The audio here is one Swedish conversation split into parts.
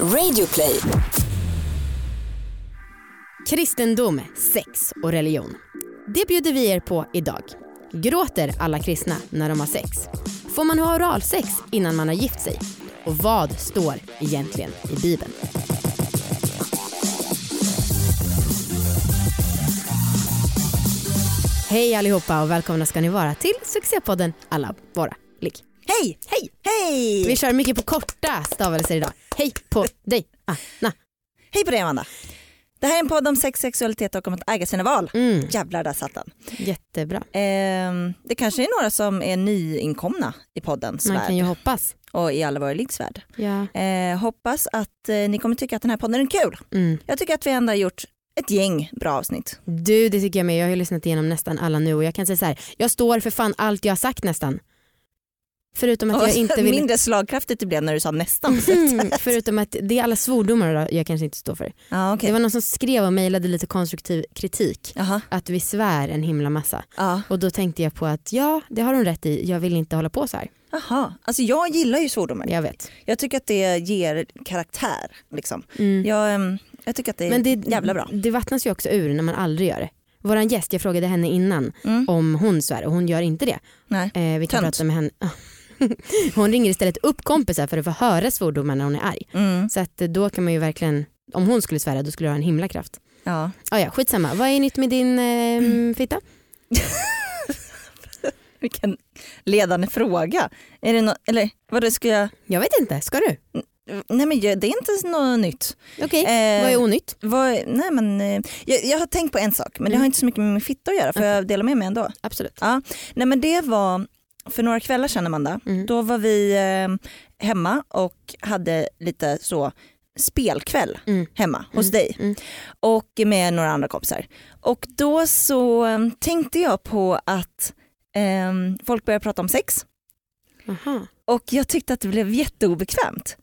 Radioplay. Kristendom, sex och religion. Det bjuder vi er på idag. Gråter alla kristna när de har sex? Får man ha oralsex innan man har gift sig? Och vad står egentligen i Bibeln? Hej allihopa och välkomna ska ni vara till succépodden Alla våra ligg. Hej! Hej! Hej! Vi kör mycket på korta stavelser idag. Hej på dig, Anna. Hej på dig Amanda. Det här är en podd om sex, sexualitet och om att äga sina val. Mm, Jävlar där satt den. jättebra. Ehm, det kanske är några som är nyinkomna i poddens Man värld kan ju hoppas. och i alla våra liggs värld. Ja. Ehm, hoppas att eh, ni kommer tycka att den här podden är kul. Mm. Jag tycker att vi ändå har gjort ett gäng bra avsnitt. Du, det tycker jag med. Jag har ju lyssnat igenom nästan alla nu och jag kan säga så här. Jag står för fan allt jag har sagt nästan. Förutom att jag inte vill... Mindre slagkraftigt det blev när du sa nästan. Mm, förutom att det är alla svordomar jag kanske inte står för. ja, okej. Det var någon som skrev och mejlade lite konstruktiv kritik. Jaha. Att vi svär en himla massa. Ja. Och då tänkte jag på att ja, det har hon rätt i. Jag vill inte hålla på så här. Jaha. Alltså jag gillar ju svordomar. Jag vet. Jag tycker att det ger karaktär. Liksom. Mm. Jag, ehm, jag tycker att det är Men det, jävla bra. det vattnas ju också ur när man aldrig gör det. Våran gäst, jag frågade henne innan Mm. om hon svär och hon gör inte det. Nej. Eh, vi kan Tönt. prata med henne. hon ringer istället upp kompisar för att få höra svordomar när hon är arg. Mm. Så att då kan man ju verkligen, om hon skulle svära då skulle det ha en himla kraft. Ja. Ah, ja, skitsamma, vad är nytt med din eh, fitta? Vilken ledande fråga. Är det nå- eller vad ska jag? Jag vet inte, ska du? Nej men det är inte något nytt. Okej, Eh, vad är onytt? vad, nej men, eh, jag, jag har tänkt på en sak men det Mm. har inte så mycket med min fitta att göra för jag delar med mig ändå. Absolut. Ja. Nej men det var för några kvällar sedan Amanda, Mm. då var vi eh, hemma och hade lite så spelkväll Mm. hemma hos Mm. dig Mm. och med några andra kompisar. Och då så eh, tänkte jag på att eh, folk började prata om sex Aha. och jag tyckte att det blev jätteobekvämt.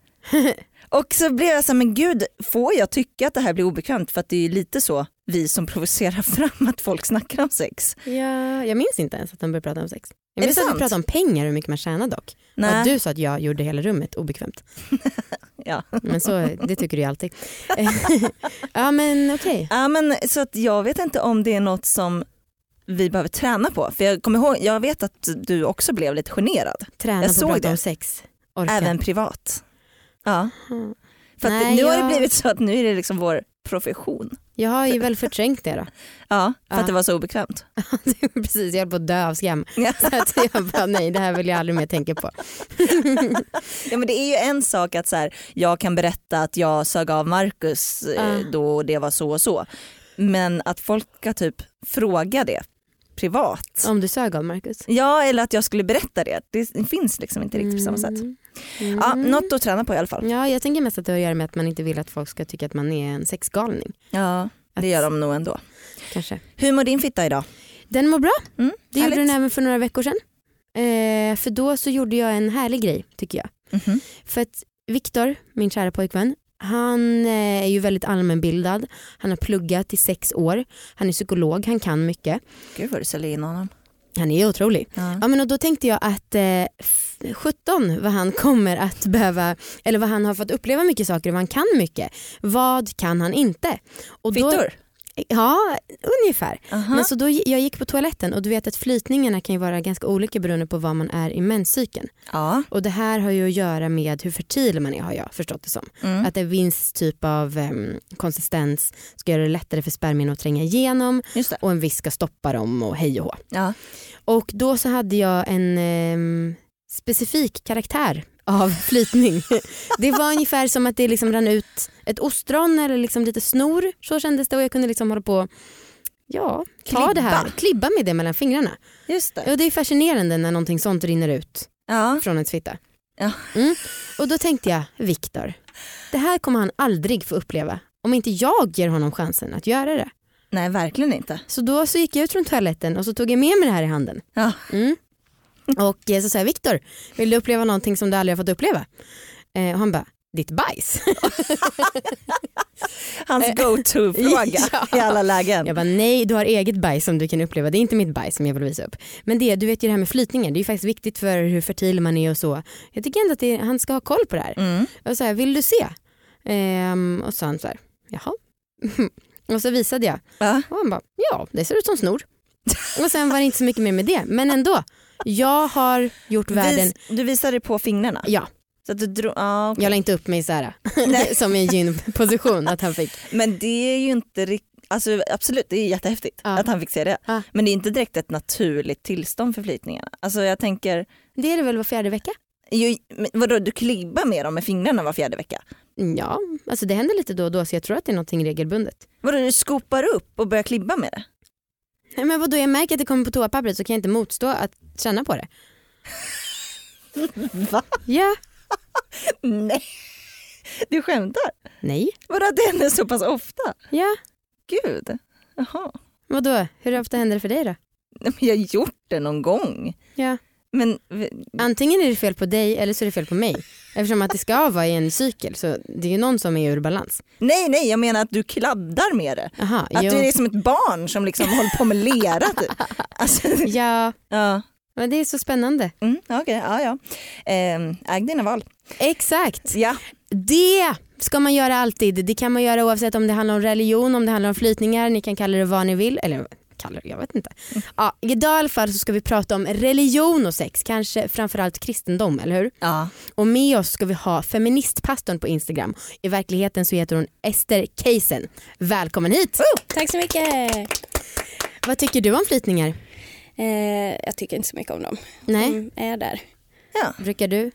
och så blev jag så här, men gud, får jag tycka att det här blir obekvämt? För att det är lite så vi som provocerar fram att folk snackar om sex. Ja, jag minns inte ens att de började prata om sex. Jag det att vi pratade om pengar och hur mycket man tjänar dock. Och Nej. att du sa att jag gjorde hela rummet obekvämt. Ja. Men så, det tycker du ju alltid. ja men okej. Ja, men, så att jag vet inte om det är något som vi behöver träna på. För jag, kommer ihåg, jag vet att du också blev lite generad, Träna Jag på att prata om sex. Orka. även privat. Ja. Mm. För att Nej, nu har jag- det blivit så att nu är det liksom vår profession. Jag har ju väl förträngt det då. Ja, för Ja. att det var så obekvämt. Precis, jag höll på att dö av skam. Ja. Så att jag bara, nej det här vill jag aldrig mer tänka på. Ja, men det är ju en sak att så här, jag kan berätta att jag sög av Marcus eh, Ja. då det var så och så. Men att folk ska typ fråga det privat. Om du sög av Marcus. Ja eller att jag skulle berätta det. Det finns liksom inte riktigt på samma sätt. Mm. Ja, något att träna på i alla fall. Ja, jag tänker mest att det har att göra med att man inte vill att folk ska tycka att man är en sexgalning. Ja, det gör de nog ändå. Kanske. Hur mår din fitta idag? Den mår bra. Mm, Det gjorde den även för några veckor sedan. Eh, för då så gjorde jag en härlig grej tycker jag. Mhm. För att Viktor, min kära pojkvän, han eh, är ju väldigt allmänbildad. Han har pluggat i sex år. Han är psykolog, han kan mycket. Gud vad du säljer in honom. Han är otrolig. Ja. Ja, men och då tänkte jag att eh, f- 17 vad han kommer att behöva, eller vad han har fått uppleva mycket saker och vad han kan mycket. Vad kan han inte? Och då, Fittor? Ja, ungefär. Aha. Men så då, jag gick på toaletten och du vet att flytningarna kan ju vara ganska olika beroende på vad man är i menscykeln. Ja. Och det här har ju att göra med hur fertil man är har jag förstått det som. Mm. Att en viss typ av em, konsistens ska göra det lättare för spermierna att tränga igenom och en viss ska stoppa dem och hej och hå. Ja. Och då så hade jag en em, specifik karaktär av flytning. det var ungefär som att det liksom rann ut ett ostron eller liksom lite snor. Så kändes det och jag kunde liksom hålla på Ja, ta Klibba. det här, klibba med det mellan fingrarna. Just det. Ja, det är fascinerande när någonting sånt rinner ut Ja. från ens fitta. Ja. Mm. Och då tänkte jag, Viktor, det här kommer han aldrig få uppleva om inte jag ger honom chansen att göra det. Nej verkligen inte. Så då så gick jag ut från toaletten och så tog jag med mig det här i handen. Ja. Mm. Och eh, så sa jag, Viktor, vill du uppleva någonting som du aldrig har fått uppleva? Eh, och han bara, ditt bajs. Hans go-to-fråga Ja. i alla lägen. Jag bara, nej du har eget bajs som du kan uppleva, det är inte mitt bajs som jag vill visa upp. Men det, du vet ju det här med flytningar, det är ju faktiskt viktigt för hur fertil man är och så. Jag tycker ändå att det, han ska ha koll på det här. Mm. Så här, vill du se? Ehm, och så sa han så här, jaha. och så visade jag Ja. och han bara, ja det ser ut som snor. och sen var det inte så mycket mer med det. Men ändå, jag har gjort världen, Vis, du visade på fingrarna? ja Så att du drog, ja, okej. jag la inte upp mig så här, som i en gynposition att han fick. Men det är ju inte rikt- Alltså absolut, det är jättehäftigt Ja. att han fick se det. Ja. Men det är inte direkt ett naturligt tillstånd för flytningarna. Alltså jag tänker, Det är det väl var fjärde vecka? men vadå du klibbar med dem med fingrarna var fjärde vecka? Ja, alltså det händer lite då och då så jag tror att det är någonting regelbundet. Vadå du skopar upp och börjar klibba med det? Nej, Men vadå, jag märker att det kommer på toapappret så kan jag inte motstå att känna på det. Va? Ja, Nej, du skämtar? nej, Vadå att det händer så pass ofta? ja. Gud, jaha. Vadå, hur ofta händer det för dig då? Nej, men Jag har gjort det någon gång. Ja. Men Antingen är det fel på dig eller så är det fel på mig. Eftersom att det ska vara i en cykel så det är ju någon som är ur balans. nej, nej, jag menar att du kladdar med det. Aha, Att jo. du är som ett barn som liksom håller på med lera. Typ. Alltså, Ja, ja. men det är så spännande. Mm, Okej, ja ja. Eh, äg dina val. Exakt. Ja. Det ska man göra alltid. Det kan man göra oavsett om det handlar om religion, om det handlar om flytningar. Ni kan kalla det vad ni vill. Eller kalla det, jag vet inte. Ja, idag i alla fall så ska vi prata om religion och sex. Kanske framförallt kristendom, eller hur? ja. Och med oss ska vi ha feministpastorn på Instagram. I verkligheten så heter hon Ester Keisen. Välkommen hit! Tack så mycket. Vad tycker du om flytningar? Eh, jag tycker inte så mycket om dem. Nej, De är där. ja. brukar du?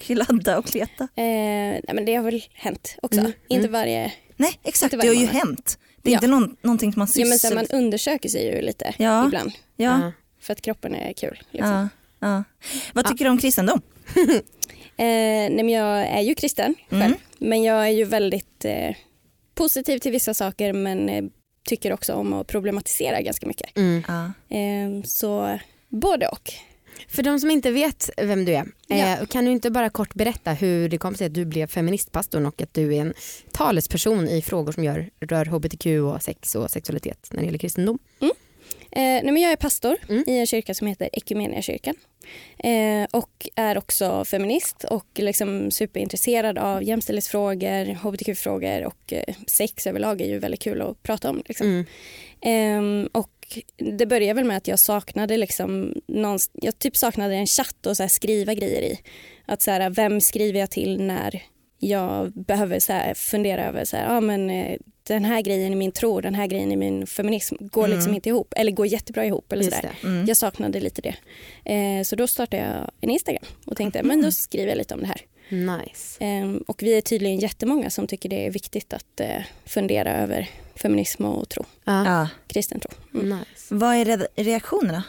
Kladda och kleta. Eh, nej, men det har väl hänt också. Mm, Inte mm. varje... Nej exakt, Inte det har ju varje månad. hänt. Det är Ja. inte någon, någonting som man Ja, men sysslar så här, man undersöker sig ju lite Ja. ibland. ja. För att kroppen är kul. Liksom. Ja. Ja. Vad tycker du om kristendom? Eh, nej, men jag är ju kristen själv. Mm. Men jag är ju väldigt eh, positiv till vissa saker men eh, tycker också om att problematisera ganska mycket. Mm. Ja. Eh, så både och. För de som inte vet vem du är, Ja. eh, kan du inte bara kort berätta hur det kom sig att du blev feministpastorn och att du är en talesperson i frågor som gör, rör hbtq och sex och sexualitet när det gäller kristendom? Eh, nej, men jag är pastor Mm. i en kyrka som heter Equmeniakyrkan. Eh, och är också feminist och liksom superintresserad av jämställdhetsfrågor, hbtq-frågor och eh, sex överlag är ju väldigt kul att prata om. Liksom. Mm. Ehm, och det började väl med att jag saknade liksom någon, jag typ saknade en chatt att så skriva grejer i. Att så här, vem skriver jag till när jag behöver så här, fundera över så här, ah, men, eh, den här grejen i min tro, den här grejen i min feminism går liksom Mm. inte ihop eller går jättebra ihop. Eller så Just det. Mm. Jag saknade lite det. Eh, så då startade jag en Instagram och tänkte men då skriver jag lite om det här. Nice. Eh, och vi är tydligen jättemånga som tycker det är viktigt att eh, fundera över feminism och tro. Ja. kristen tro. Mm. Nice. Vad är re- reaktionerna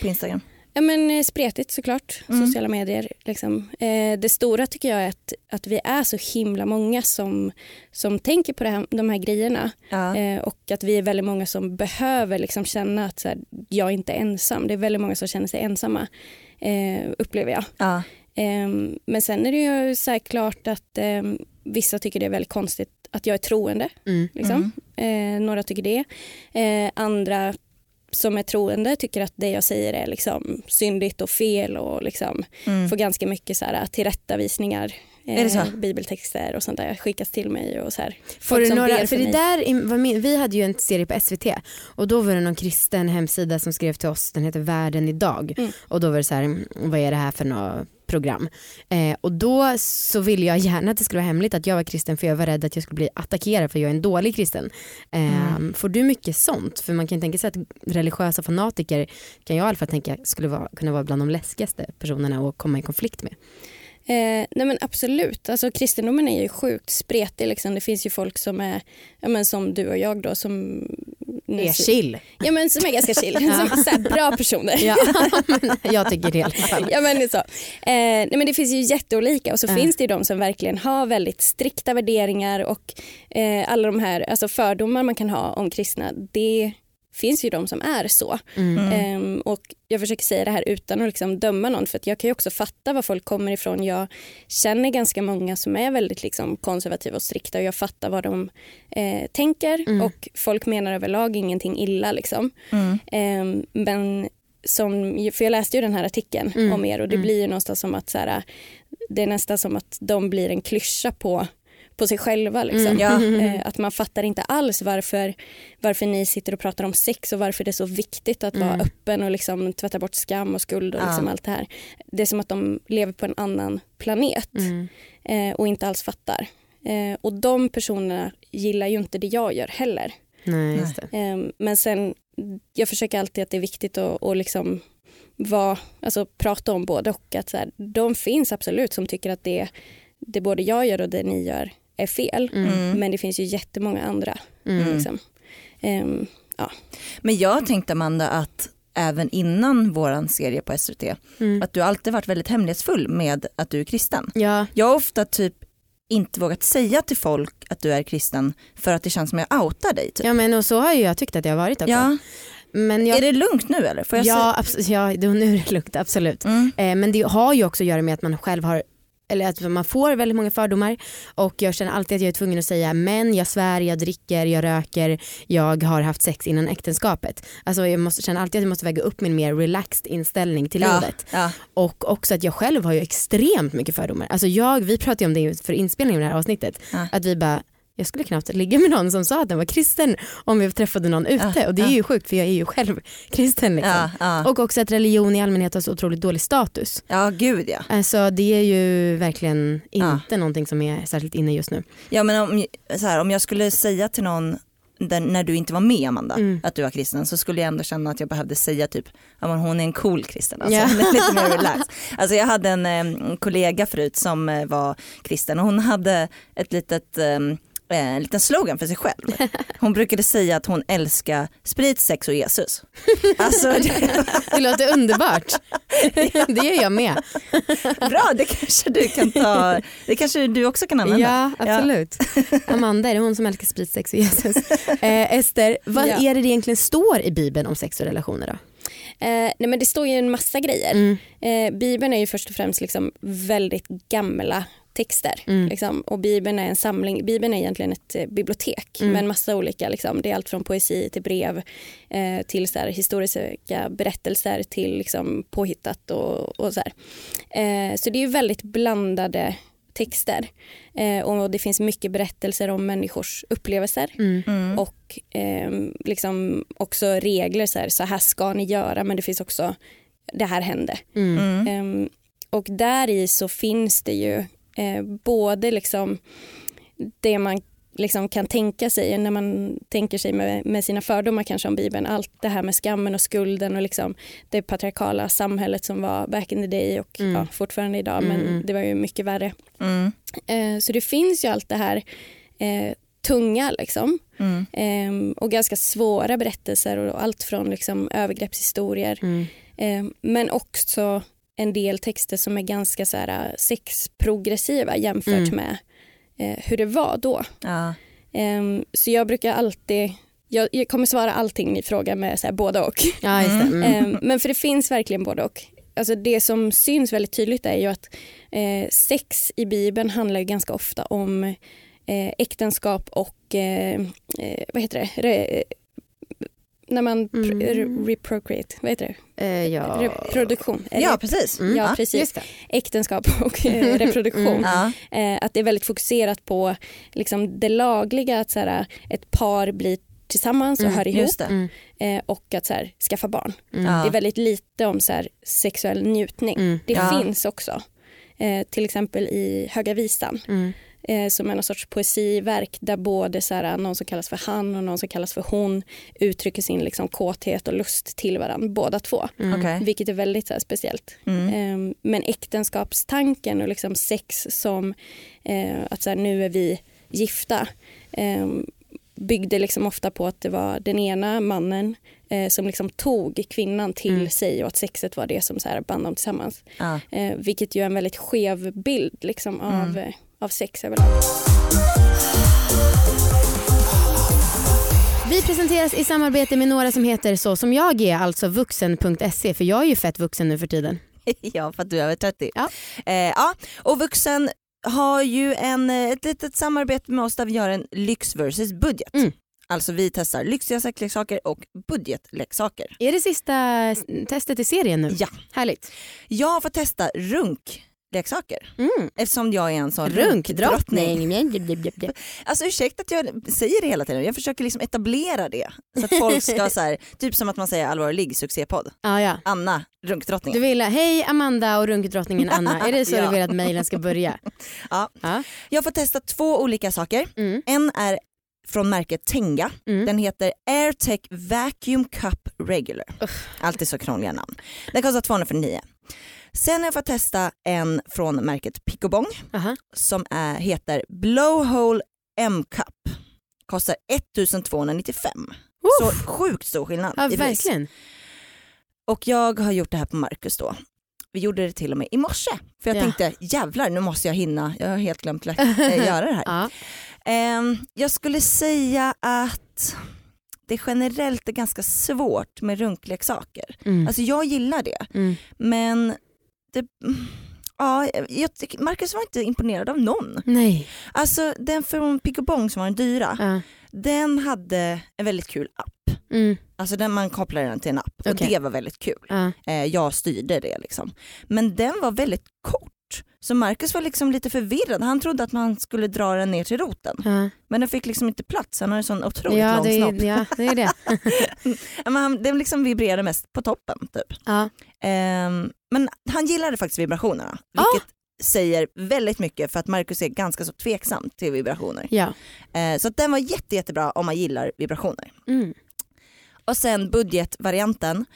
på Instagram? Ja, men eh, spretigt såklart, Mm. sociala medier. Liksom. Eh, det stora tycker jag är att, att vi är så himla många som, som tänker på det här, de här grejerna Ja. eh, och att vi är väldigt många som behöver liksom känna att så här, jag är inte ensam. Det är väldigt många som känner sig ensamma, eh, upplever jag. Ja. Ehm, men sen är det ju så här klart att ehm, vissa tycker det är väldigt konstigt att jag är troende. Mm. Liksom. Eh, några tycker det. Eh, andra som är troende tycker att det jag säger är liksom syndigt och fel och liksom Mm. får ganska mycket så här tillrättavisningar. eh, Är det så? Bibeltexter och sånt där skickas till mig. Och så här. Får du några, ber för det där vi hade ju en serie på SVT och då var det någon kristen hemsida som skrev till oss, den heter Världen idag Mm. och då var det så här, mm, vad är det här för något program? Eh, och då så ville jag gärna att det skulle vara hemligt att jag var kristen för jag var rädd att jag skulle bli attackerad för jag är en dålig kristen. Eh, Mm. Får du mycket sånt? För man kan tänka sig att religiösa fanatiker kan jag i alla fall tänka skulle vara, kunna vara bland de läskigaste personerna att komma i konflikt med. Eh, nej men absolut, alltså, kristendomen är ju sjukt spretig. Liksom. Det finns ju folk som är ja, men som du och jag då som Är chill. Ja men som är ganska chill, som så här, bra personer. Ja, jag tycker det i alla fall. Ja, men så. Eh, nej, men det finns ju jätteolika och så Ja. finns det ju de som verkligen har väldigt strikta värderingar och eh, alla de här alltså fördomar man kan ha om kristna, det finns ju de som är så. Mm. Ehm, och jag försöker säga det här utan att liksom döma någon för att jag kan ju också fatta var folk kommer ifrån. Jag känner ganska många som är väldigt liksom konservativa och strikta och jag fattar vad de eh, tänker Mm. och folk menar överlag ingenting illa. Liksom. Mm. Ehm, men som, för jag läste ju den här artikeln Mm, om er och det mm. blir ju någonstans som att så här, det är nästan som att de blir en klyscha på på sig själva. Liksom. Mm. Ja. Eh, att man fattar inte alls varför, varför ni sitter och pratar om sex och varför det är så viktigt att vara Mm. öppen och liksom tvätta bort skam och skuld och Ja. liksom allt det här. Det är som att de lever på en annan planet Mm. eh, och inte alls fattar. Eh, och de personerna gillar ju inte det jag gör heller. Nej, just det. Eh, men sen, jag försöker alltid att det är viktigt att, att liksom vara, alltså, prata om både och. Att så här, de finns absolut som tycker att det, det både jag gör och det ni gör är fel. Mm. Men det finns ju jättemånga andra. Mm. Liksom. Ehm, Men jag tänkte Amanda att även innan våran serie på SVT Mm. att du alltid varit väldigt hemlighetsfull med att du är kristen. Ja, Jag har ofta typ inte vågat säga till folk att du är kristen för att det känns som att jag outar dig. Typ. ja, men och så har ju jag tyckt att jag har varit också. Ja. Men jag, Är det lugnt nu eller? Får jag ja, abs- ja, nu är det lugnt, absolut. säga? Mm. Eh, men det har ju också att göra med att man själv har eller att man får väldigt många fördomar och jag känner alltid att jag är tvungen att säga men jag svär, jag dricker, jag röker, jag har haft sex innan äktenskapet. Alltså jag måste känna alltid att jag måste väga upp min mer relaxed inställning till Ja, livet. ja. Och också att jag själv har ju extremt mycket fördomar. Alltså jag, vi pratade ju om det för inspelningen av det här avsnittet. Ja. Att vi bara, jag skulle knappt ligga med någon som sa att den var kristen om vi träffade någon ute. Ja, och det är ja. ju sjukt för jag är ju själv kristen. Liksom. Ja, ja. Och också att religion i allmänhet har så otroligt dålig status. ja, gud ja. Alltså det är ju verkligen Ja. inte någonting som är särskilt inne just nu. Ja men om, så här, om jag skulle säga till någon där, när du inte var med Amanda Mm. att du var kristen så skulle jag ändå känna att jag behövde säga typ ja, men hon är en cool kristen. Alltså, Ja. är lite mer relaxed. Alltså, jag hade en eh, kollega förut som eh, var kristen och hon hade ett litet eh, en liten slogan för sig själv. Hon brukade säga att hon älskar sprit, sex och Jesus. Alltså, det, Det låter underbart. det gör jag med. bra, det kanske du kan ta, det kanske du också kan använda. Ja absolut. Amanda är det hon som älskar sprit, sex och Jesus. Eh, Ester, vad Ja. är det det egentligen står i bibeln om sex och relationer då? eh, nej men det står ju en massa grejer. Mm. Eh, Bibeln är ju först och främst liksom väldigt gamla texter. Mm. Liksom. Och Bibeln är en samling, Bibeln är egentligen ett eh, bibliotek Mm. med en massa olika, liksom. det är allt från poesi till brev eh, till så här, historiska berättelser till liksom, påhittat och, och så här. Eh, så det är ju väldigt blandade texter eh, och det finns mycket berättelser om människors upplevelser Mm. Mm. och ehm, liksom också regler så här, så här ska ni göra men det finns också det här hände. Mm. Mm. Ehm, och där i så finns det ju eh, både liksom det man liksom kan tänka sig när man tänker sig med, med sina fördomar kanske om Bibeln. Allt det här med skammen och skulden och liksom det patriarkala samhället som var back in the day och Mm. ja, fortfarande idag men mm. det var ju mycket värre. Mm. Eh, så det finns ju allt det här eh, tunga liksom. Ehm, och ganska svåra berättelser och allt från liksom övergreppshistorier Mm. Ehm, men också en del texter som är ganska så här, äh, sexprogressiva jämfört Mm. med eh, hur det var då. Ja. Ehm, så jag brukar alltid, jag, jag kommer svara allting ni frågar med så här, både och. Ja det. Mm. Ehm, men för det finns verkligen både och. Alltså det som syns väldigt tydligt är ju att eh, sex i Bibeln handlar ju ganska ofta om eh, äktenskap och eh, eh, vad heter det? När man Mm. re- reprocreate, vad heter det? Eh, ja. Reproduktion. Ja precis. Mm. Ja, precis. Äktenskap och eh, reproduktion. Mm. Ja. Eh, att det är väldigt fokuserat på liksom, det lagliga, att så här, ett par blir tillsammans och Mm, hör ihop. Mm. eh, och att så här, skaffa barn. Mm. Det är väldigt lite om så här, sexuell njutning. Mm. Det Ja. finns också. Eh, till exempel i Höga Visan Mm. Eh, som är någon sorts poesiverk där både så här, någon som kallas för han och någon som kallas för hon uttrycker sin liksom, kåthet och lust till varandra, båda två. Mm. Okej. Vilket är väldigt så här, speciellt. Mm. Eh, men äktenskapstanken och liksom sex som eh, att så här, nu är vi gifta eh, byggde liksom ofta på att det var den ena mannen eh, som liksom tog kvinnan till Mm. sig och att sexet var det som så här band dem tillsammans. Ja. Eh, vilket ju är en väldigt skev bild liksom, av, Mm. Av sex överlag. Vi presenteras i samarbete med några som heter så som jag är, alltså vuxen.se för jag är ju fett vuxen nu för tiden. ja för att du är över 30. Ja. Eh, ja. Och Vuxen har ju en, eh, ett litet samarbete med oss där vi gör en lyx versus budget. Mm. Alltså vi testar lyxiga sexleksaker och budgetleksaker. Är det sista testet i serien nu? Ja. Härligt. Jag har fått testa runk runkleksaker. Mm. Eftersom jag är en sån Runkdrottning. Alltså ursäkta att jag säger det hela tiden, jag försöker liksom etablera det. Så att folk ska så här, typ som att man säger allvarlig succépodd. Ja, ja. Anna, Du runkdrottningen. vill, hej Amanda och runkdrottningen Anna, är det så Ja. du vill att mejlen ska börja? Ja. Ja. Jag får testa två olika saker. Mm. En är från märket Tenga. Mm. Den heter AirTech Vacuum Cup Regular. Alltid så krångliga namn. Den kostar 249. Sen har jag fått testa en från märket Picobong Aha. som är, heter Blowhole M-Cup. Kostar 1295. Så sjukt stor skillnad Ja i pris. verkligen. Och jag har gjort det här på Marcus då. Vi gjorde det till och med i morse. För jag Ja. tänkte jävlar nu måste jag hinna, jag har helt glömt lä- äh, göra det här. Ja. Ehm, jag skulle säga att det generellt är ganska svårt med runkleksaker. Mm. Alltså jag gillar det Mm. men det, ja, jag, Marcus var inte imponerad av någon. Nej. Alltså den från Picobong som var den dyra, Ja. den hade en väldigt kul app. Mm. Alltså den, man kopplade den till en app och Okej. det var väldigt kul. Eh, jag styrde det liksom. Men den var väldigt kort. Så Marcus var liksom lite förvirrad. Han trodde att man skulle dra den ner till roten. Ja. Men den fick liksom inte plats. Han har en sån otroligt Ja, lång det snopp. ja, det är det. Men den liksom vibrerade mest på toppen. Typ. Ja. Ehm, men han gillade faktiskt vibrationerna. Ah! Vilket säger väldigt mycket för att Marcus är ganska så tveksam till vibrationer. Ja. Eh, så den var jätte, jättebra om man gillar vibrationer. Mm. Och sen budgetvarianten.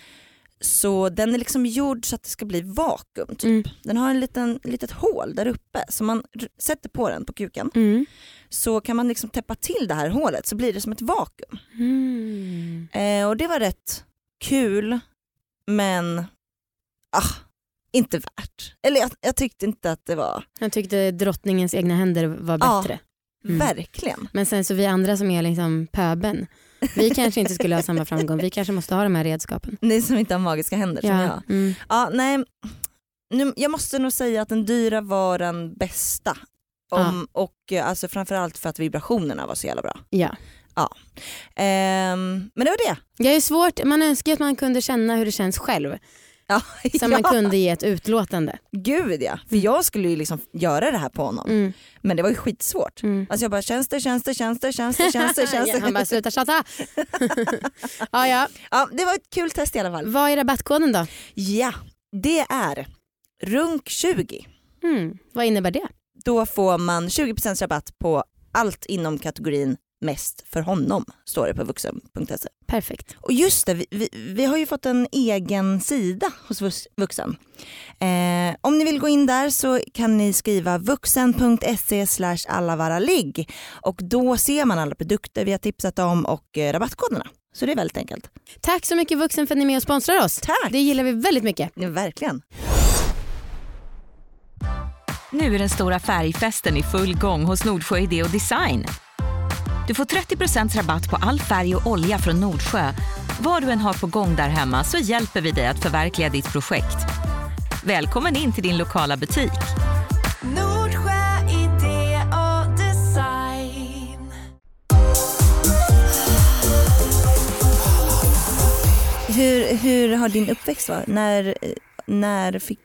Så den är liksom gjord så att det ska bli vakuum. Typ. Mm. Den har en liten litet hål där uppe så man sätter på den på kuken Mm. så kan man liksom täppa till det här hålet så blir det som ett vakuum. Mm. Eh, och det var rätt kul men ah, inte värt. Eller jag, jag tyckte inte att det var, Jag tyckte drottningens egna händer var Ja. bättre. Mm. verkligen. Men sen så vi andra som är liksom pöben, vi kanske inte skulle ha samma framgång. Vi kanske måste ha de här redskapen. Ni som inte har magiska händer som jag. Ja. Mm. Ja, nej, nu, jag måste nog säga att den dyra var den bästa. Om, Och eh, alltså framförallt för att vibrationerna var så jävla bra. ja. Ehm, men det var det. Det är svårt, man önskar att man kunde känna hur det känns själv. Ja, Så man kunde ge ett utlåtande. Gud ja, för jag skulle ju liksom göra det här på honom. Mm. Men det var ju skitsvårt. Mm. Alltså jag bara känns det, känns det, känns det, känns det, känns det, känns Ja, Han bara sluta tjata. ja, ja. Ja, det var ett kul test i alla fall. Vad är rabattkoden då? Ja, det är RUNK20. Mm. Vad innebär det? Då får man 20% rabatt på allt inom kategorin mest för honom, står det på vuxen.se. Perfekt. Och just det, vi, vi, vi har ju fått en egen sida hos Vux- Vuxen. Eh, om ni vill gå in där så kan ni skriva vuxen.se slash allavaraligg och då ser man alla produkter vi har tipsat om och eh, rabattkoderna. Så det är väldigt enkelt. Tack så mycket Vuxen för att ni är med och sponsrar oss. Tack! Det gillar vi väldigt mycket. Ja, verkligen. Nu är den stora färgfesten i full gång hos Nordsjö Idé och Design. Du får 30% rabatt på all färg och olja från Nordsjö. Vad du än har på gång där hemma så hjälper vi dig att förverkliga ditt projekt. Välkommen in till din lokala butik. Nordsjö idé och design. Hur, hur har din uppväxt varit? När, när fick,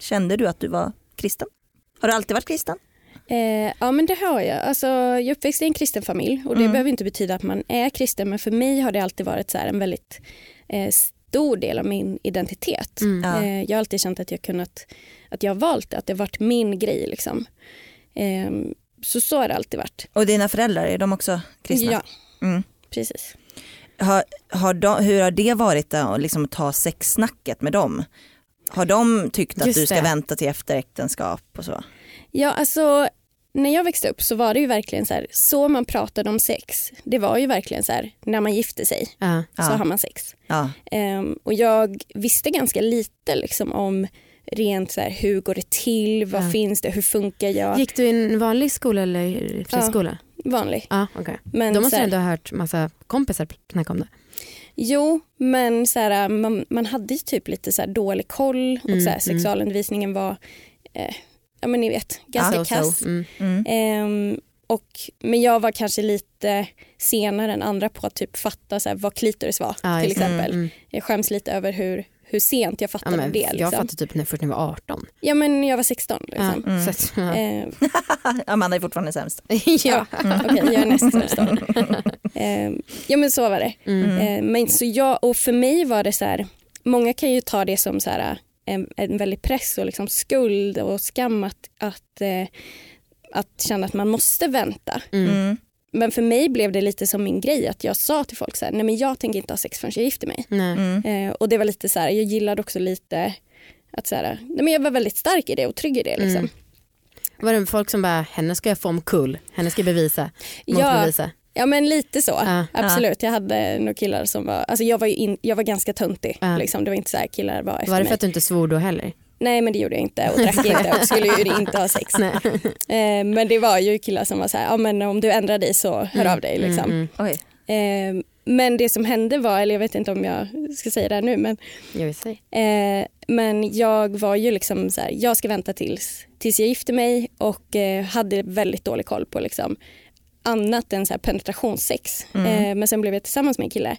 kände du att du var kristen? Har du alltid varit kristen? Eh, ja men det har jag. Alltså, jag är uppväxt i en kristen familj och det Mm. behöver inte betyda att man är kristen men för mig har det alltid varit så en väldigt eh, stor del av min identitet. Mm. Ja. Eh, jag har alltid känt att jag kunnat, att jag valt det, att det har varit min grej liksom. Eh, så så har det alltid varit. Och dina föräldrar, är de också kristna? Ja, Mm. precis. Har, har de, hur har det varit då, att liksom ta sexsnacket med dem? Har de tyckt att Just du ska det. vänta till efter äktenskap och så? Ja, alltså när jag växte upp så var det ju verkligen så här, så man pratade om sex. Det var ju verkligen så här, när man gifte sig Ja. så har man sex. Ja. Ehm, och jag visste ganska lite liksom om rent så här, hur går det till, vad finns det, hur funkar jag? Gick du i en vanlig skola eller friskola? Vanlig. Ja, okej. Men Då måste du ändå ha hört massa kompisar snacka om det. Jo, men så här, man, man hade ju typ lite så dålig koll och Mm, så mm. sexualundervisningen var, eh, ja men ni vet, ganska Så, så. kass. Mm. Mm. Ehm, och, men jag var kanske lite senare än andra på att typ fatta så här, vad klitoris var Ja, till exempel. Mm. Jag skäms lite över hur, hur sent jag Ja, fattade men det. Liksom. Jag fattade typ när, först när jag var 18. Ja men jag var 16 liksom. Ja, så att, ja. Eh, Amanda är fortfarande sämst. ja. Okej, jag är näst sämst. Eh, ja men så var det. Mm. Eh, men så jag, och för mig var det så här, många kan ju ta det som så här, en, en väldig press och liksom skuld och skam att, att, eh, att känna att man måste vänta. Mm. Mm. Men för mig blev det lite som min grej att jag sa till folk så här, nej men jag tänker inte ha sex förrän jag gifter mig. Mm. Eh, och det var lite så här, jag gillade också lite att så här, nej men jag var väldigt stark i det och trygg i det. Liksom. Mm. Var det folk som bara, henne ska jag få omkull, henne ska jag bevisa, Ja, motbevisa. Ja men lite så. Ja. Absolut, jag hade några killar som var, alltså jag var, ju in, jag var ganska töntig. Ja. Liksom. Det var inte så här killar var efter Var det mig. för att du inte svor då heller? Nej men det gjorde jag inte och drack inte och skulle ju inte ha sex. Nej. Eh, men det var ju killar som var så här, ja men om du ändrar dig så hör av dig. Liksom. Mm, Oj. Eh, men det som hände var, eller jag vet inte om jag ska säga det här nu, men, jag vill säga. eh, men jag var ju liksom så här, jag ska vänta tills, tills jag gifter mig och eh, hade väldigt dålig koll på liksom, annat än så här penetrationssex. Eh, men sen blev jag tillsammans med en kille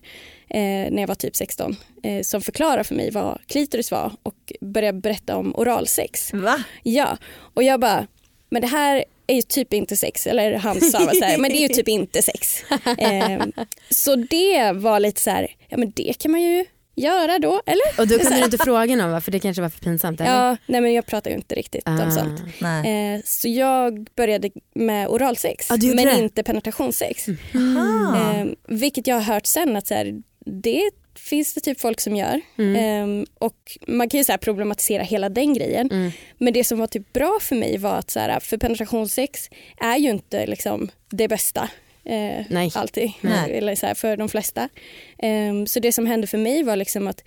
eh, när jag var typ 16 eh, som förklarade för mig vad klitoris var och började berätta om oralsex. Va? Ja, och jag bara, men det här är ju typ inte sex. Eller han sa så här, men det är ju typ inte sex. Eh, så det var lite så här, ja men det kan man ju göra då, eller? Och då kunde du inte fråga någon va? För det kanske var för pinsamt eller? Ja, nej men jag pratar ju inte riktigt om Ah. sånt. Nej. Eh, så jag började med oralsex, Ah, men det? Mm. inte penetrationssex. Aha. Eh, vilket jag har hört sen att så här, det finns det typ folk som gör. Mm. Eh, och man kan ju så här problematisera hela den grejen. Mm. Men det som var typ bra för mig var att så här, för penetrationssex är ju inte liksom det bästa. Eh, Nej. Alltid, Nej. eller så här, för de flesta. Eh, så det som hände för mig var liksom att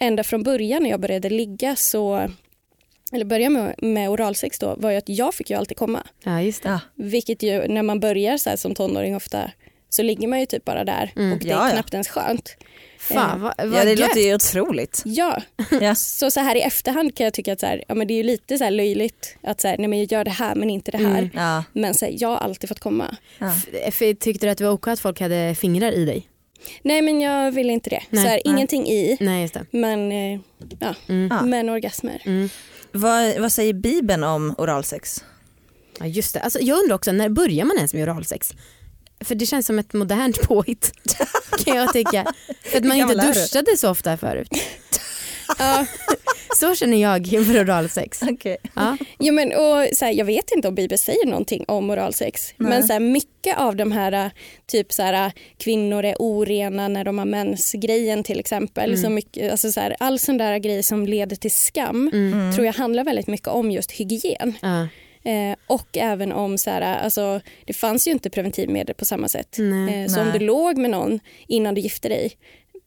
ända från början när jag började ligga så eller börja med, med oralsex då var ju att jag fick ju alltid komma. Ja just det. Ja. Vilket ju när man börjar så här som tonåring ofta så ligger man ju typ bara där Mm. och det är Ja, ja. knappt ens skönt. Fan vad, vad Ja det gött. låter ju otroligt. Ja, Ja. så så här i efterhand kan jag tycka att så här, ja, men det är ju lite så här löjligt att så här, nej, men jag gör det här men inte det här. Mm. Ja. Men så här, jag har alltid fått komma. Ja. F- för Tyckte du att det var okej att folk hade fingrar i dig? Nej men jag vill inte det. Nej, så här, ingenting i Nej just det. men, eh, ja, Mm. Men orgasmer. Mm. Vad, vad säger Bibeln om oralsex? Ja, just det. Alltså, jag undrar också, när börjar man ens med oralsex? För det känns som ett modernt påhitt kan jag tycka. För att man inte duschade så ofta förut. Ja, Så känner jag inför oralsex. Okay. Ja. jo, men, och, så här, jag vet inte om Bibeln säger någonting om oralsex. Nej. Men så här, mycket av de här eh, typ så här, kvinnor är orena när de har mens-grejen till exempel. Mm. Så mycket, alltså, så här, all sån där grej som leder till skam Mm. tror jag handlar väldigt mycket om just hygien. Ja. Eh, och även om så här, alltså, det fanns ju inte preventivmedel på samma sätt. Nej. Eh, så om Nej. du låg med någon innan du gifte dig,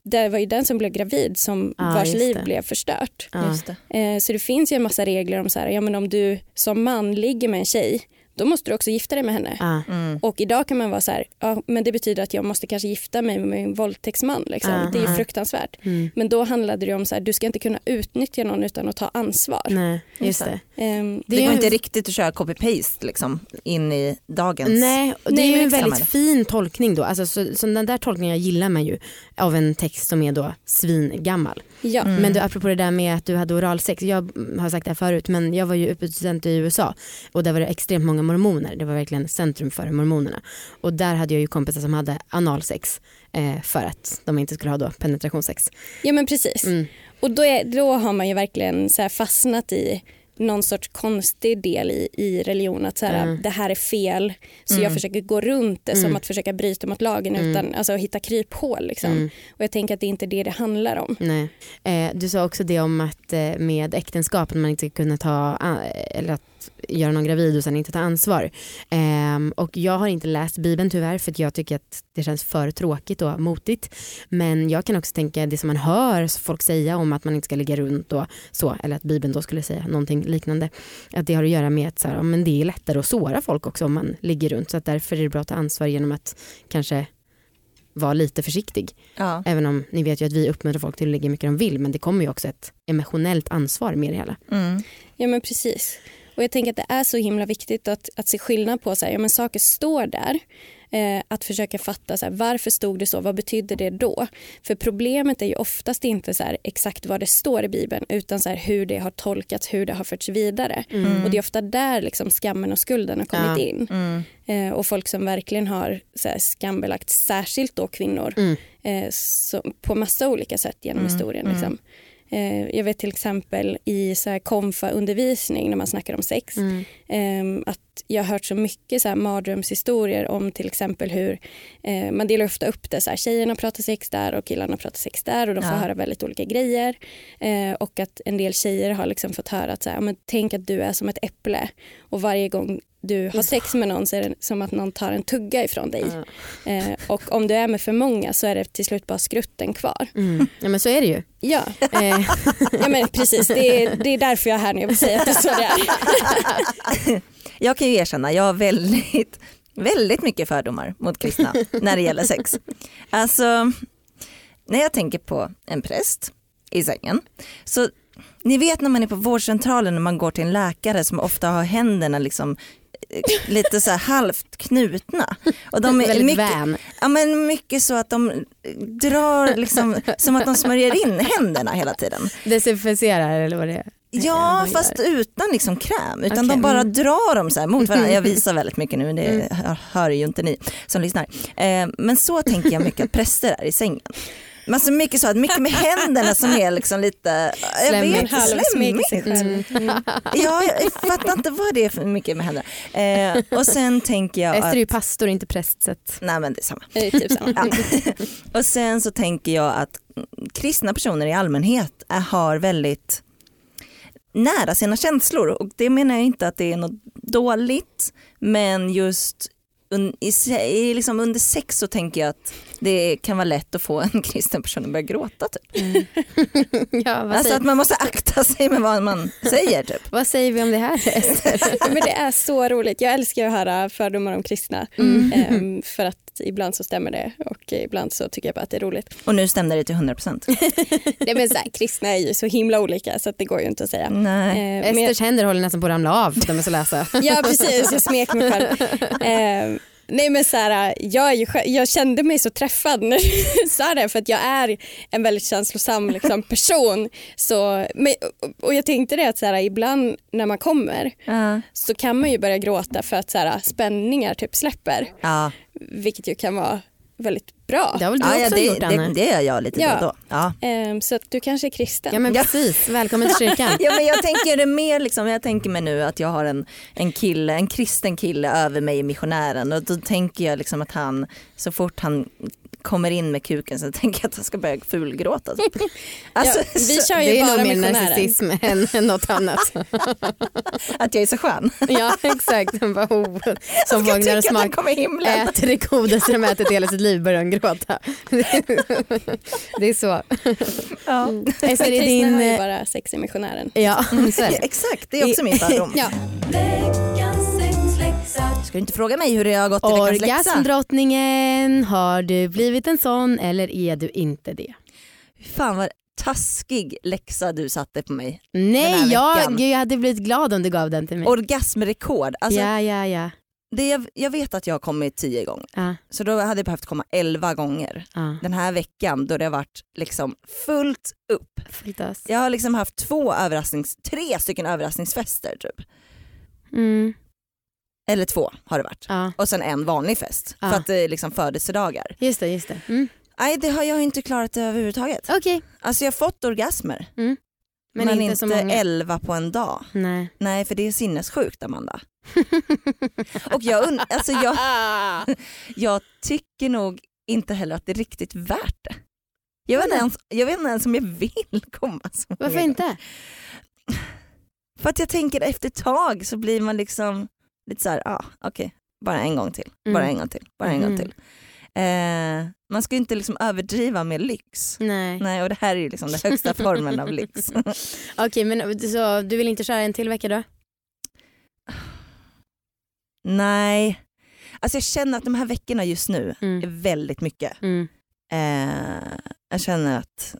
det var ju den som blev gravid som Ja, vars liv det. blev förstört. Just det. Eh, så det finns ju en massa regler om så här, ja, men om du som man ligger med en tjej, då måste du också gifta dig med henne. Ja. Mm. Och idag kan man vara så här, ja, men det betyder att jag måste kanske gifta mig med min våldtäktsman. Liksom. Ja. Det är ju Ja. fruktansvärt. Mm. Men då handlade det om så här, du ska inte kunna utnyttja någon utan att ta ansvar. Nej, just Just det. Ehm, Det, är går ju- inte riktigt att köra copy-paste liksom, in i dagens... Nej, det Nej, är ju en väldigt fin tolkning då. Alltså, så, så den där tolkningen gillar man ju av en text som är då svingammal. ja. Mm. Men du, apropå det där med att du hade oralsex, jag har sagt det här förut men jag var ju utbytesstudent i USA och där var det extremt många mormoner, det var verkligen centrum för mormonerna. Och där hade jag ju kompisar som hade analsex eh, för att de inte skulle ha då penetrationssex. ja men precis. Mm. Och då, är, då har man ju verkligen så fastnat i någon sorts konstig del i, i religion att så här, Mm. det här är fel så Mm. jag försöker gå runt det Mm. som att försöka bryta mot lagen Mm. utan alltså, hitta kryphål. Liksom. Mm. Och jag tänker att det är inte det det handlar om. Nej. Eh, du sa också det om att eh, med äktenskap att man inte ska kunna ta ah, eller att göra någon gravid och sen inte ta ansvar. Ehm, och jag har inte läst bibeln tyvärr för att jag tycker att det känns för tråkigt och motigt. Men jag kan också tänka det som man hör folk säga om att man inte ska ligga runt och så eller att bibeln då skulle säga någonting liknande. Att det har att göra med att så här, men det är lättare att såra folk också om man ligger runt så att därför är det bra att ta ansvar genom att kanske vara lite försiktig. Ja. Även om ni vet ju att vi uppmuntrar folk till att ligga hur mycket de vill men det kommer ju också ett emotionellt ansvar med det hela. Mm. Ja men precis. Och jag tänker att det är så himla viktigt att, att se skillnad på så här, ja, men saker står där Eh, att försöka fatta så här, varför stod det så, vad betydde det då? För problemet är ju oftast inte så här, exakt vad det står i Bibeln utan så här, hur det har tolkats, hur det har förts vidare. Och det är ofta där liksom skammen och skulden har kommit Ja. in. Mm. Eh, och folk som verkligen har så här, skambelagt särskilt då kvinnor Mm. eh, så, på massa olika sätt genom Mm, historien. mm. Liksom. Eh, jag vet till exempel i så här konfa-undervisning när man snackar om sex Mm. Ehm, att jag har hört så mycket så här mardrömshistorier om till exempel hur eh, man delar ofta upp det så här tjejerna pratar sex där och killarna pratar sex där och de får Ja. höra väldigt olika grejer eh, och att en del tjejer har liksom fått höra att så här, "Ja, men tänk att du är som ett äpple och varje gång du har sex med någon så är det som att någon tar en tugga ifrån dig eh, och om du är med för många så är det till slut bara skrutten kvar. Mm. Ja men så är det ju. Ja, Eh, ja men precis det är, det är därför jag är här nu jag vill säga att det är så det är. Jag kan ju erkänna, jag har väldigt, väldigt mycket fördomar mot kristna när det gäller sex. Alltså, när jag tänker på en präst i sängen, så ni vet när man är på vårdcentralen när man går till en läkare som ofta har händerna liksom lite så halvt knutna. Och de är väldigt mycket, vän. ja, men mycket så att de drar liksom som att de smörjer in händerna hela tiden. Desinficerar eller vad det är. Ja fast utan liksom kräm utan Okej, de bara mm. drar dem så här mot varandra. Jag visar väldigt mycket nu, det hör ju inte ni som lyssnar. Eh, men så tänker jag mycket att präster är i sängen. Men så mycket så att mycket med händerna som är liksom lite, jag Slemmigt. vet slemmigt. själv. Mm. Ja, jag fattar inte vad det är för mycket med händerna. Eh, och sen tänker jag Ester är ju att, pastor inte präst så att... nej men det är samma. Det är typ samma. Ja. Och sen så tänker jag att kristna personer i allmänhet är, har väldigt nära sina känslor och det menar jag inte att det är något dåligt men just un, i, i, liksom under sex så tänker jag att det kan vara lätt att få en kristen person att börja gråta. Typ. Ja, vad, Alltså säger, att man måste akta sig med vad man säger. Typ. vad säger vi om det här? Men det är så roligt. Jag älskar att höra fördomar om kristna. Mm. Ehm, för att ibland så stämmer det och ibland så tycker jag bara att det är roligt. Och nu stämde det till 100%. Det men så här, kristna är ju så himla olika så att det går ju inte att säga. Nej. Men jag, Esters händer håller nästan på att ramla av för att de är så lösa. ja precis, jag smek mig själv. Ehm, nej men så här, jag, ju, jag kände mig så träffad när du sa det för att jag är en väldigt känslosam liksom, person. Så, men, och jag tänkte det att så här, ibland när man kommer Ja. så kan man ju börja gråta för att så här, spänningar typ släpper. Ja. Vilket ju kan vara väldigt bra. Det har väl du Ja, ja, också det, gjort Anna? det, det gör jag lite Ja. då och då. Ja. Ehm, så att du kanske är kristen. Ja men precis, välkommen till kyrkan. Ja, men jag tänker det mer liksom, jag tänker mig nu att jag har en, en kille, en kristen kille över mig i missionären och då tänker jag liksom att han så fort han kommer in med kuken så tänker jag att han ska börja fulgråta. Typ. Alltså, ja, vi kör ju Det är bara nog mer narcissism än, än något annat. att jag är så skön. Ja exakt, Han bara, oh, som vagnar och han smak. Äter det godaste de ätit hela sitt liv börjar de gråta. Det är så. Ja. Ester, är din... har ju eh, bara sex i missionären. Ja, det. exakt, det är också min fördom. Ja. Ska du inte fråga mig hur det har gått i veckans läxa? Orgasmdrottningen, har du blivit en sån eller är du inte det? Fan vad taskig läxa du satte på mig. Nej, jag, jag hade blivit glad om du gav den till mig. Orgasmrekord. Alltså, ja, ja, ja. det jag, jag vet att jag har kommit tio gånger ja, så då hade jag behövt komma elva gånger. ja. Den här veckan då det har varit liksom fullt upp. Fullt. Jag har liksom haft två överrasknings, tre stycken överraskningsfester typ. Mm, Eller två har det varit. ja. Och sen en vanlig fest Ja. för att det är liksom födelsedagar. Just det, just det. Mm. Nej det har jag inte klarat överhuvudtaget. Okej, Alltså jag har fått orgasmer men, men, inte, inte elva på en dag. Nej. Nej för det är sinnessjukt Amanda. Och jag, und- alltså jag, jag tycker nog inte heller att det är riktigt värt det. Jag vet, inte ens, jag vet inte ens om jag vill komma så Varför inte? För att jag tänker efter ett tag så blir man liksom lite så här, ah, okej, bara en gång till, bara Mm. en gång till, bara en gång till. Eh, man ska ju inte liksom överdriva med lyx. Nej. Nej och det här är ju liksom den högsta formen av lyx. Okej, men så du vill inte köra en till vecka då? Nej, alltså jag känner att de här veckorna just nu är Mm. väldigt mycket. Mm. Eh, jag känner att,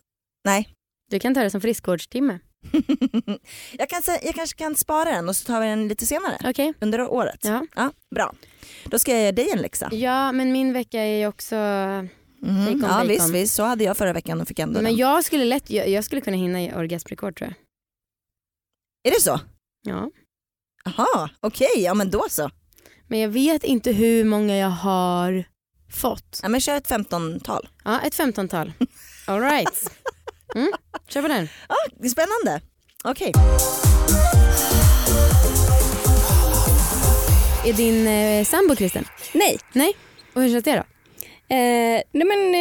nej, Du kan ta det som friskvårdstimme. jag, kan, jag kanske kan spara den och så tar vi den lite senare Okej. under året. Ja. Ja, bra. Då ska jag ge dig en läxa. ja men min vecka är ju också... Mhm. Bacon, ja bacon. visst, visst, så hade jag förra veckan och fick ändå Men den. jag skulle lätt, jag, jag skulle kunna hinna i orgasmrekord tror jag. Är det så? Ja. Jaha, okej, ja men då så. Men jag vet inte hur många jag har fått. Ja, men kör ett 15-tal. Ja, ett femtontal. All right. Mm, kör på den. Ja, det är spännande. Okej. Är din eh, sambo kristen? Nej, Nej. Och hur känns det då? eh, nej men,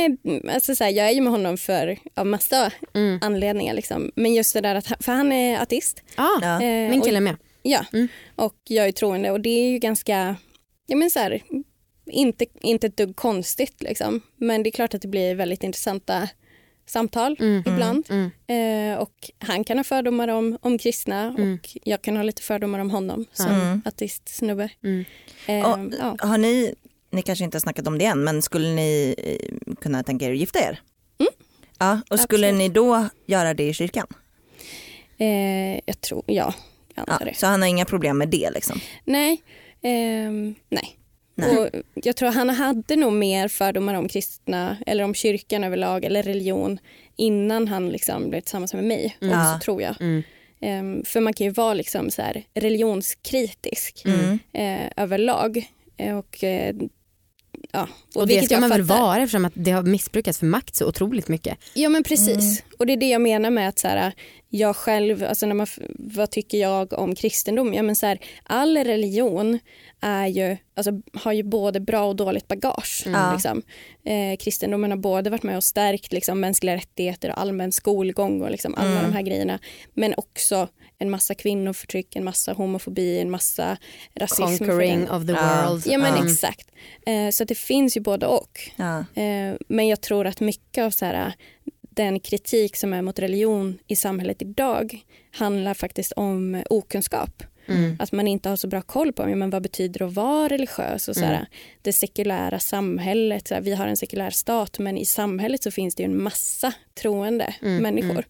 eh, alltså, så här, jag är ju med honom för av massa Mm. anledningar. Liksom. Men just det där att han, för han är ateist. Ah, Ja. Eh, min och- kille med. Ja, Mm. och jag är troende och det är ju ganska, ja men så här, inte, inte ett dugg konstigt liksom. Men det är klart att det blir väldigt intressanta samtal Mm. ibland. Mm. Eh, och han kan ha fördomar om, om kristna Mm. och jag kan ha lite fördomar om honom som Mm. ateistsnubbe. Mm. Eh, Och, ja. Har ni, ni kanske inte har snackat om det än, men skulle ni eh, kunna tänka er att gifta er? Mm. Ja, och skulle Absolut. ni då göra det i kyrkan? eh, jag tror, ja, jag Ja, det. så han har inga problem med det liksom? Nej, ehm, nej. Nej. Och jag tror han hade nog mer fördomar om kristna eller om kyrkan överlag eller religion innan han liksom blev tillsammans med mig. Mm. Också, Ja. tror jag. Mm. Ehm, för man kan ju vara liksom så här religionskritisk Mm. eh, överlag. Eh, och, eh, ja, Och det vilket ska jag man väl vara eftersom att det har missbrukats för makt så otroligt mycket. Ja men precis. Mm. Och det är det jag menar med att så här, jag själv, alltså när man, vad tycker jag om kristendom? Ja men så här, all religion är ju, alltså, har ju både bra och dåligt bagage. Ja. Liksom. Eh, kristendomen har både varit med och stärkt liksom, mänskliga rättigheter och allmän skolgång och liksom, alla Mm. de här grejerna. Men också en massa kvinnoförtryck, en massa homofobi, en massa rasism. för Conquering of the Ja. world. Ja men Mm. exakt. Eh, så det finns ju både och. Ja. Eh, Men jag tror att mycket av så här, den kritik som är mot religion i samhället idag handlar faktiskt om okunskap. Mm. Att man inte har så bra koll på ja, men vad betyder det att vara religiös. Och så Mm. Det sekulära samhället. Så här, vi har en sekulär stat men i samhället så finns det ju en massa troende Mm, människor mm.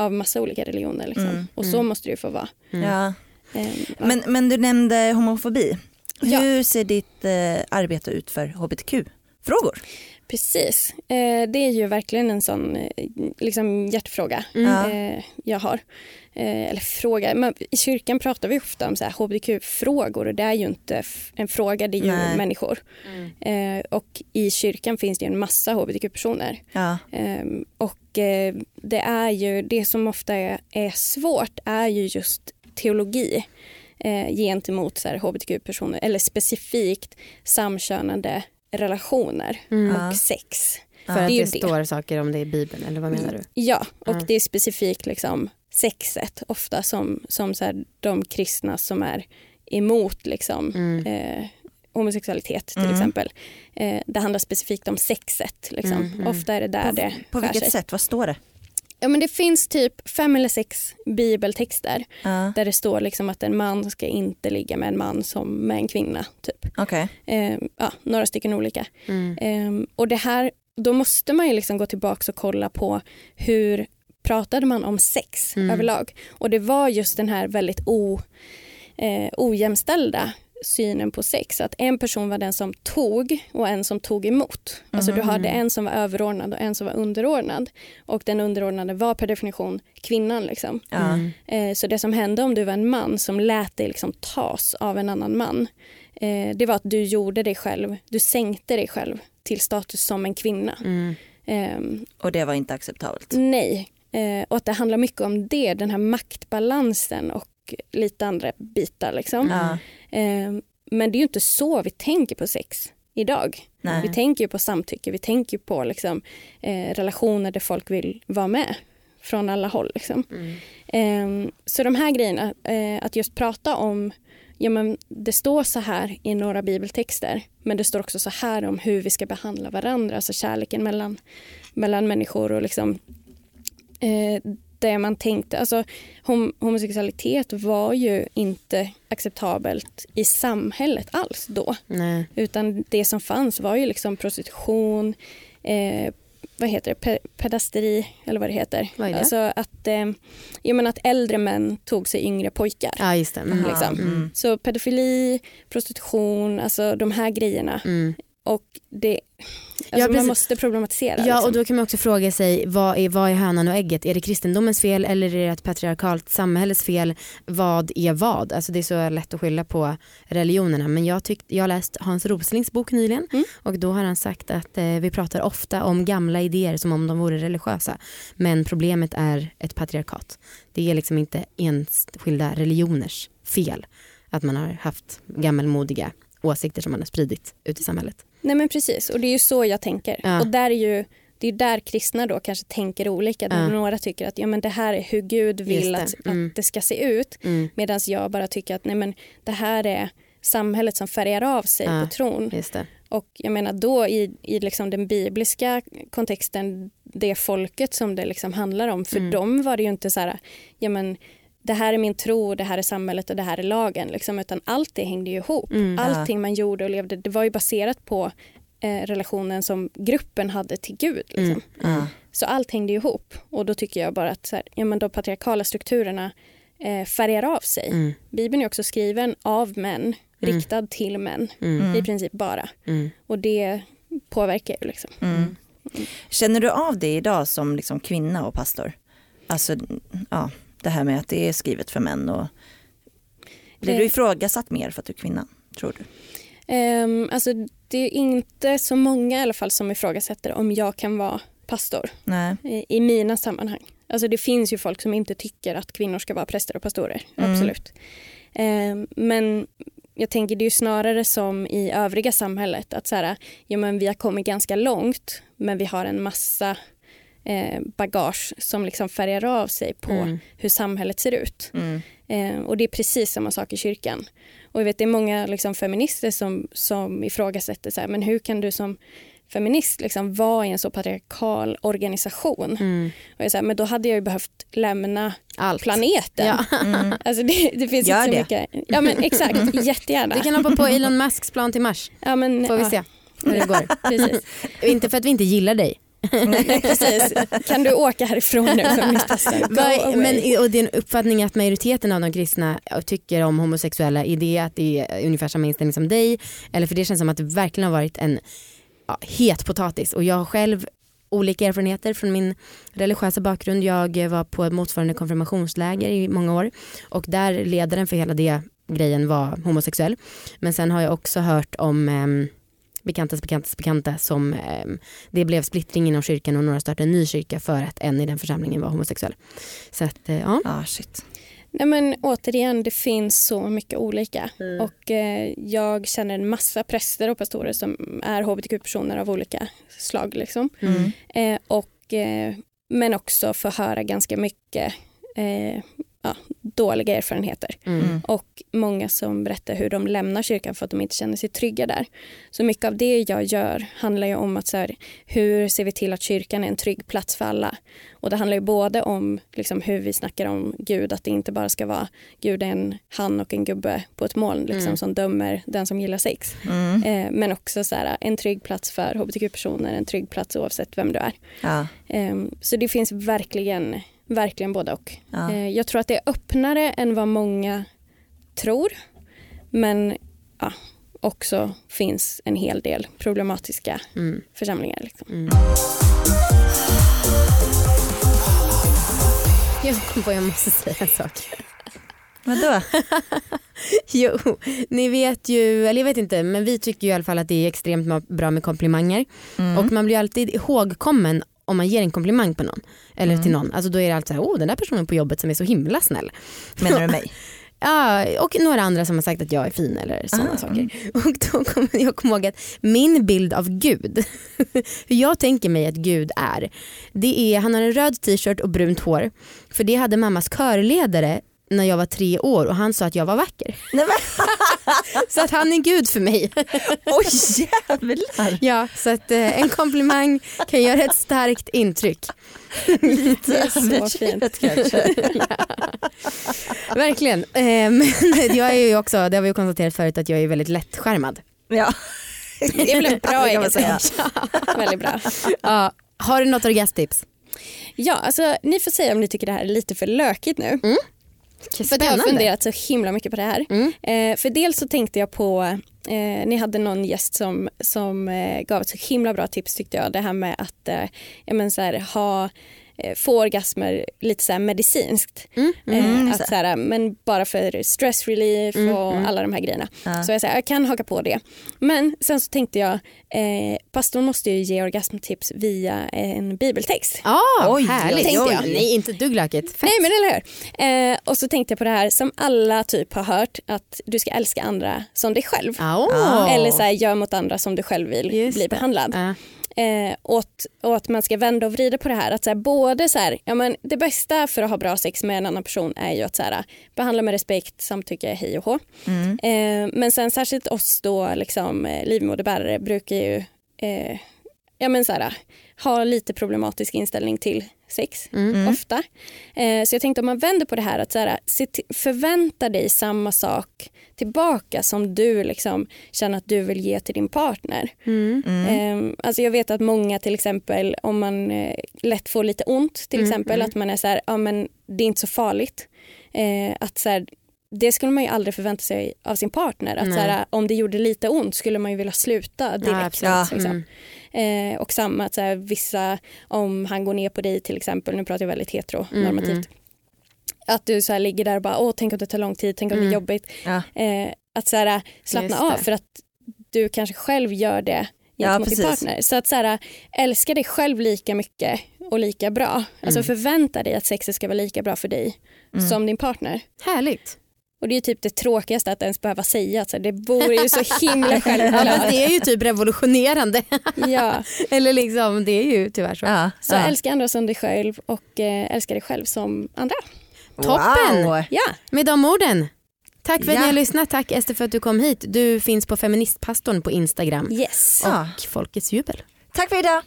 Av massa olika religioner. Liksom. Mm, och så mm. måste det ju få vara. Mm. Ja. Eh, ja. Men, men du nämnde homofobi. Ja. Hur ser ditt eh, arbete ut för hbtq-frågor? Precis. Eh, det är ju verkligen en sån eh, liksom hjärtfråga Mm. Eh, jag har. Eller fråga. Men I kyrkan pratar vi ofta om så här hbtq-frågor och det är ju inte en fråga, det är ju Nej. människor. Mm. Och i kyrkan finns det ju en massa hbtq-personer. Ja. Eh, och det är ju, det som ofta är, är svårt är ju just teologi gentemot hbtq-personer eller specifikt samkönade relationer Mm. Och sex. För Det att det, det. står saker om det i Bibeln eller vad menar du? Ja, och Ja. det är specifikt liksom sexet ofta som, som så här, de kristna som är emot liksom, Mm. eh, homosexualitet till Mm. exempel. Eh, det handlar specifikt om sexet. Liksom. Mm, mm. Ofta är det där På, det på vilket sig. sätt? Vad står det? Ja, men det finns typ fem eller sex bibeltexter Ja. där det står liksom att en man ska inte ligga med en man som med en kvinna. Typ. Okej. Eh, ja, några stycken olika. Mm. Ehm, och det här, då måste man ju liksom gå tillbaka och kolla på hur pratade man om sex Mm. överlag. Och det var just den här väldigt o, eh, ojämställda synen på sex. Att en person var den som tog och en som tog emot. Alltså du hade en som var överordnad och en som var underordnad. Och den underordnade var per definition kvinnan. Liksom. Mm. Eh, Så det som hände om du var en man som lät dig liksom tas av en annan man, eh, det var att du gjorde dig själv, du sänkte dig själv till status som en kvinna. Mm. Eh, Och det var inte acceptabelt? nej, eh, och att det handlar mycket om det, den här maktbalansen och lite andra bitar. Liksom. Eh, men det är ju inte så vi tänker på sex idag. Nej. Vi tänker ju på samtycke, vi tänker på liksom, eh, relationer där folk vill vara med från alla håll. Liksom. Mm. Ehm, så de här grejerna, eh, att just prata om, ja men det står så här i några bibeltexter, men det står också så här om hur vi ska behandla varandra, alltså kärleken mellan, mellan människor och liksom eh, det man tänkte, alltså hom- homosexualitet var ju inte acceptabelt i samhället alls då. Nej. Utan det som fanns var ju liksom prostitution, eh, vad heter det, Pe- pedasteri eller vad det heter. Vad är det? Alltså att, eh, jag menar att äldre män tog sig yngre pojkar. Ja just det. Mm. liksom. Mm. Så pedofili, prostitution, alltså de här grejerna. Mm. Och det, Ja, alltså precis. man måste problematisera. Ja liksom. och då kan man också fråga sig vad är, vad är hönan och ägget? Är det kristendomens fel eller är det ett patriarkalt samhälles fel? Vad är vad? Alltså det är så lätt att skylla på religionerna men jag, tyck, jag har läst Hans Roslings bok nyligen Mm. och då har han sagt att eh, vi pratar ofta om gamla idéer som om de vore religiösa men problemet är ett patriarkat. Det är liksom inte enskilda religioners fel att man har haft gammalmodiga åsikter som man har spridit ut i samhället. Nej men precis och det är ju så jag tänker. Ja. Och där är ju det är där kristna då kanske tänker olika. Ja. Några tycker att ja, men det här är hur Gud vill det. att, Mm. att det ska se ut. Mm, Medan jag bara tycker att nej, men det här är samhället som färgar av sig Ja. på tron. Och jag menar då i, i liksom den bibliska kontexten, det folket som det liksom handlar om, för Mm. dem var det ju inte så här, ja men det här är min tro, det här är samhället och det här är lagen. Liksom, utan allt det hängde ju ihop. Mm. Allting man gjorde och levde, det var ju baserat på eh, relationen som gruppen hade till Gud. Liksom. Mm. Ja. Så allt hängde ihop. Och då tycker jag bara att så här, ja, men de patriarkala strukturerna eh, färgar av sig. Mm. Bibeln är också skriven av män, Mm. riktad till män, Mm. i princip bara. Mm. Och det påverkar ju liksom. Mm. Känner du av det idag som liksom kvinna och pastor? Alltså ja, det här med att det är skrivet för män och blir du Eh. ifrågasatt mer för att du är kvinna? Tror du? Ehm, alltså, det är inte så många i alla fall som ifrågasätter om jag kan vara pastor i, i mina sammanhang. Alltså, det finns ju folk som inte tycker att kvinnor ska vara präster och pastorer. Mm. Absolut. Ehm, men jag tänker det är snarare som i övriga samhället att så här, ja, men vi har kommit ganska långt men vi har en massa eh, bagage som liksom färgar av sig på Mm. hur samhället ser ut. Mm. Eh, och det är precis samma sak i kyrkan. Och jag vet det är många liksom, feminister som, som ifrågasätter så här, men hur kan du som feminist liksom, vara i en så patriarkal organisation? Mm. Och jag säger, men då hade jag ju behövt lämna Allt. planeten. Ja. Mm. Alltså det, det finns Gör inte så det. mycket. Ja men exakt, jättegärna. Vi kan hoppa på Elon Musks plan till Mars. ja, men, Får vi ja, se hur det går. Precis. inte för att vi inte gillar dig. Nej, precis. Kan du åka härifrån nu away. Men, och din uppfattning att majoriteten av de kristna tycker om homosexuella, är det att det är ungefär samma inställning som dig? Eller för det känns som att det verkligen har varit en ja, het potatis och jag har själv olika erfarenheter från min religiösa bakgrund. Jag var på ett motsvarande konfirmationsläger i många år och där ledaren för hela det grejen var homosexuell. Men sen har jag också hört om ehm, bekantas bekantas bekanta som ehm, det blev splittring inom kyrkan och några startade en ny kyrka för att en i den församlingen var homosexuell. Så att eh, ja. Ah, shit. Nej, men återigen, det finns så mycket olika. Mm. Och eh, Jag känner en massa präster och pastorer som är hbtq-personer av olika slag. Liksom. Mm. Eh, och, eh, men också får höra ganska mycket eh, ja, dåliga erfarenheter. Mm. Mm. Och många som berättar hur de lämnar kyrkan för att de inte känner sig trygga där. Så mycket av det jag gör handlar ju om att så här, hur ser vi till att kyrkan är en trygg plats för alla. Och det handlar ju både om liksom, hur vi snackar om Gud, att det inte bara ska vara Gud är en han och en gubbe på ett moln liksom, Mm. som dömer den som gillar sex. Mm. Eh, men också så här, en trygg plats för hbtq-personer, en trygg plats oavsett vem du är. Ja. Eh, så det finns verkligen, verkligen både och. Ja. Eh, Jag tror att det är öppnare än vad många tror. Men ja, också finns en hel del problematiska Mm. församlingar. Liksom. Mm. Jag kom på jag måste säga en sak. Vadå? Jo, ni vet ju, eller jag vet inte, men vi tycker ju i alla fall att det är extremt bra med komplimanger. Mm. Och man blir alltid ihågkommen om man ger en komplimang på någon. Eller Mm. till någon. Alltså då är det alltid såhär, åh den där personen på jobbet som är så himla snäll. Menar du mig? Ja, och några andra som har sagt att jag är fin eller sådana Ah. saker. Och då kommer jag kommer ihåg att min bild av Gud, hur jag tänker mig att Gud är, det är, han har en röd t-shirt och brunt hår. För det hade mammas körledare när jag var tre år och han sa att jag var vacker. Nej, men, Så att han är Gud för mig. oj jävlar. Ja, så att eh, en komplimang kan göra ett starkt intryck. Det är så fint. Överdrivet kanske. Verkligen. Eh, men jag är ju också, det har vi ju konstaterat förut, att jag är väldigt lättskärmad. Ja. Det är väl en bra egenskap. Väldigt bra. Ja, Har du något orgasmtips? Ja, alltså ni får säga om ni tycker det här är lite för lökigt nu. För att jag har Spännande. funderat så himla mycket på det här. Mm. Eh, för dels så tänkte jag på, eh, ni hade någon gäst som, som eh, gav ett så himla bra tips tyckte jag. Det här med att eh, ja, men så här, ha få orgasmer lite så här medicinskt. Mm. Mm, eh, så. att så här, men bara för stress relief Mm, och mm. alla de här grejerna. Ja. Så jag, säger, jag kan haka på det. Men sen så tänkte jag, eh, pastorn måste ju ge orgasmtips via en bibeltext. Ah, Oj, härligt. tänkte jag. Nej inte ett dugg lökigt. Fett. Nej men eller hur. Eh, och så tänkte jag på det här som alla typ har hört att du ska älska andra som dig själv. Ah. Eller så här, gör mot andra som du själv vill Just bli det. behandlad. Ja. Eh, och att man ska vända och vrida på det här. Att så här, både så här, ja, men det bästa för att ha bra sex med en annan person är ju att så här, behandla med respekt, samtycke, hej och hå. Mm. Eh, men sen särskilt oss då liksom, eh, livmoderbärare brukar ju eh, ja, men så här, ha lite problematisk inställning till sex Mm. ofta. Eh, så jag tänkte om man vänder på det här att så här, förvänta dig samma sak tillbaka som du liksom känner att du vill ge till din partner. Mm. Eh, alltså jag vet att många till exempel om man eh, lätt får lite ont till Mm, exempel mm. att man är så här, ja men det är inte så farligt. Eh, att så här, det skulle man ju aldrig förvänta sig av sin partner. Att Nej. så här, om det gjorde lite ont skulle man ju vilja sluta direkt. absolut. liksom. Mm. eh, och samma att så här, vissa, om han går ner på dig till exempel, nu pratar jag väldigt Mm, heteronormativt. Att du så ligger där och bara, åh tänk om det tar lång tid, tänk om det Mm. är jobbigt. Ja. Eh, att så slappna av för att du kanske själv gör det Ja, gentemot din precis. partner. Så att så här, älska dig själv lika mycket och lika bra. Alltså Mm. förvänta dig att sexet ska vara lika bra för dig Mm. som din partner. Härligt. Och det är ju typ det tråkigaste att ens behöva säga. Att så här, det vore ju så himla Ja, självklart. men det är ju typ revolutionerande. ja. Eller liksom, det är ju tyvärr så. Ja. Så ja. älska andra som dig själv och eh, älska dig själv som andra. Toppen! Wow. Ja, Med de orden. Tack för att Ja. ni har lyssnat. Tack Ester för att du kom hit. Du finns på Feministpastorn på Instagram. yes. Ja. Och Folkets jubel. Tack för idag.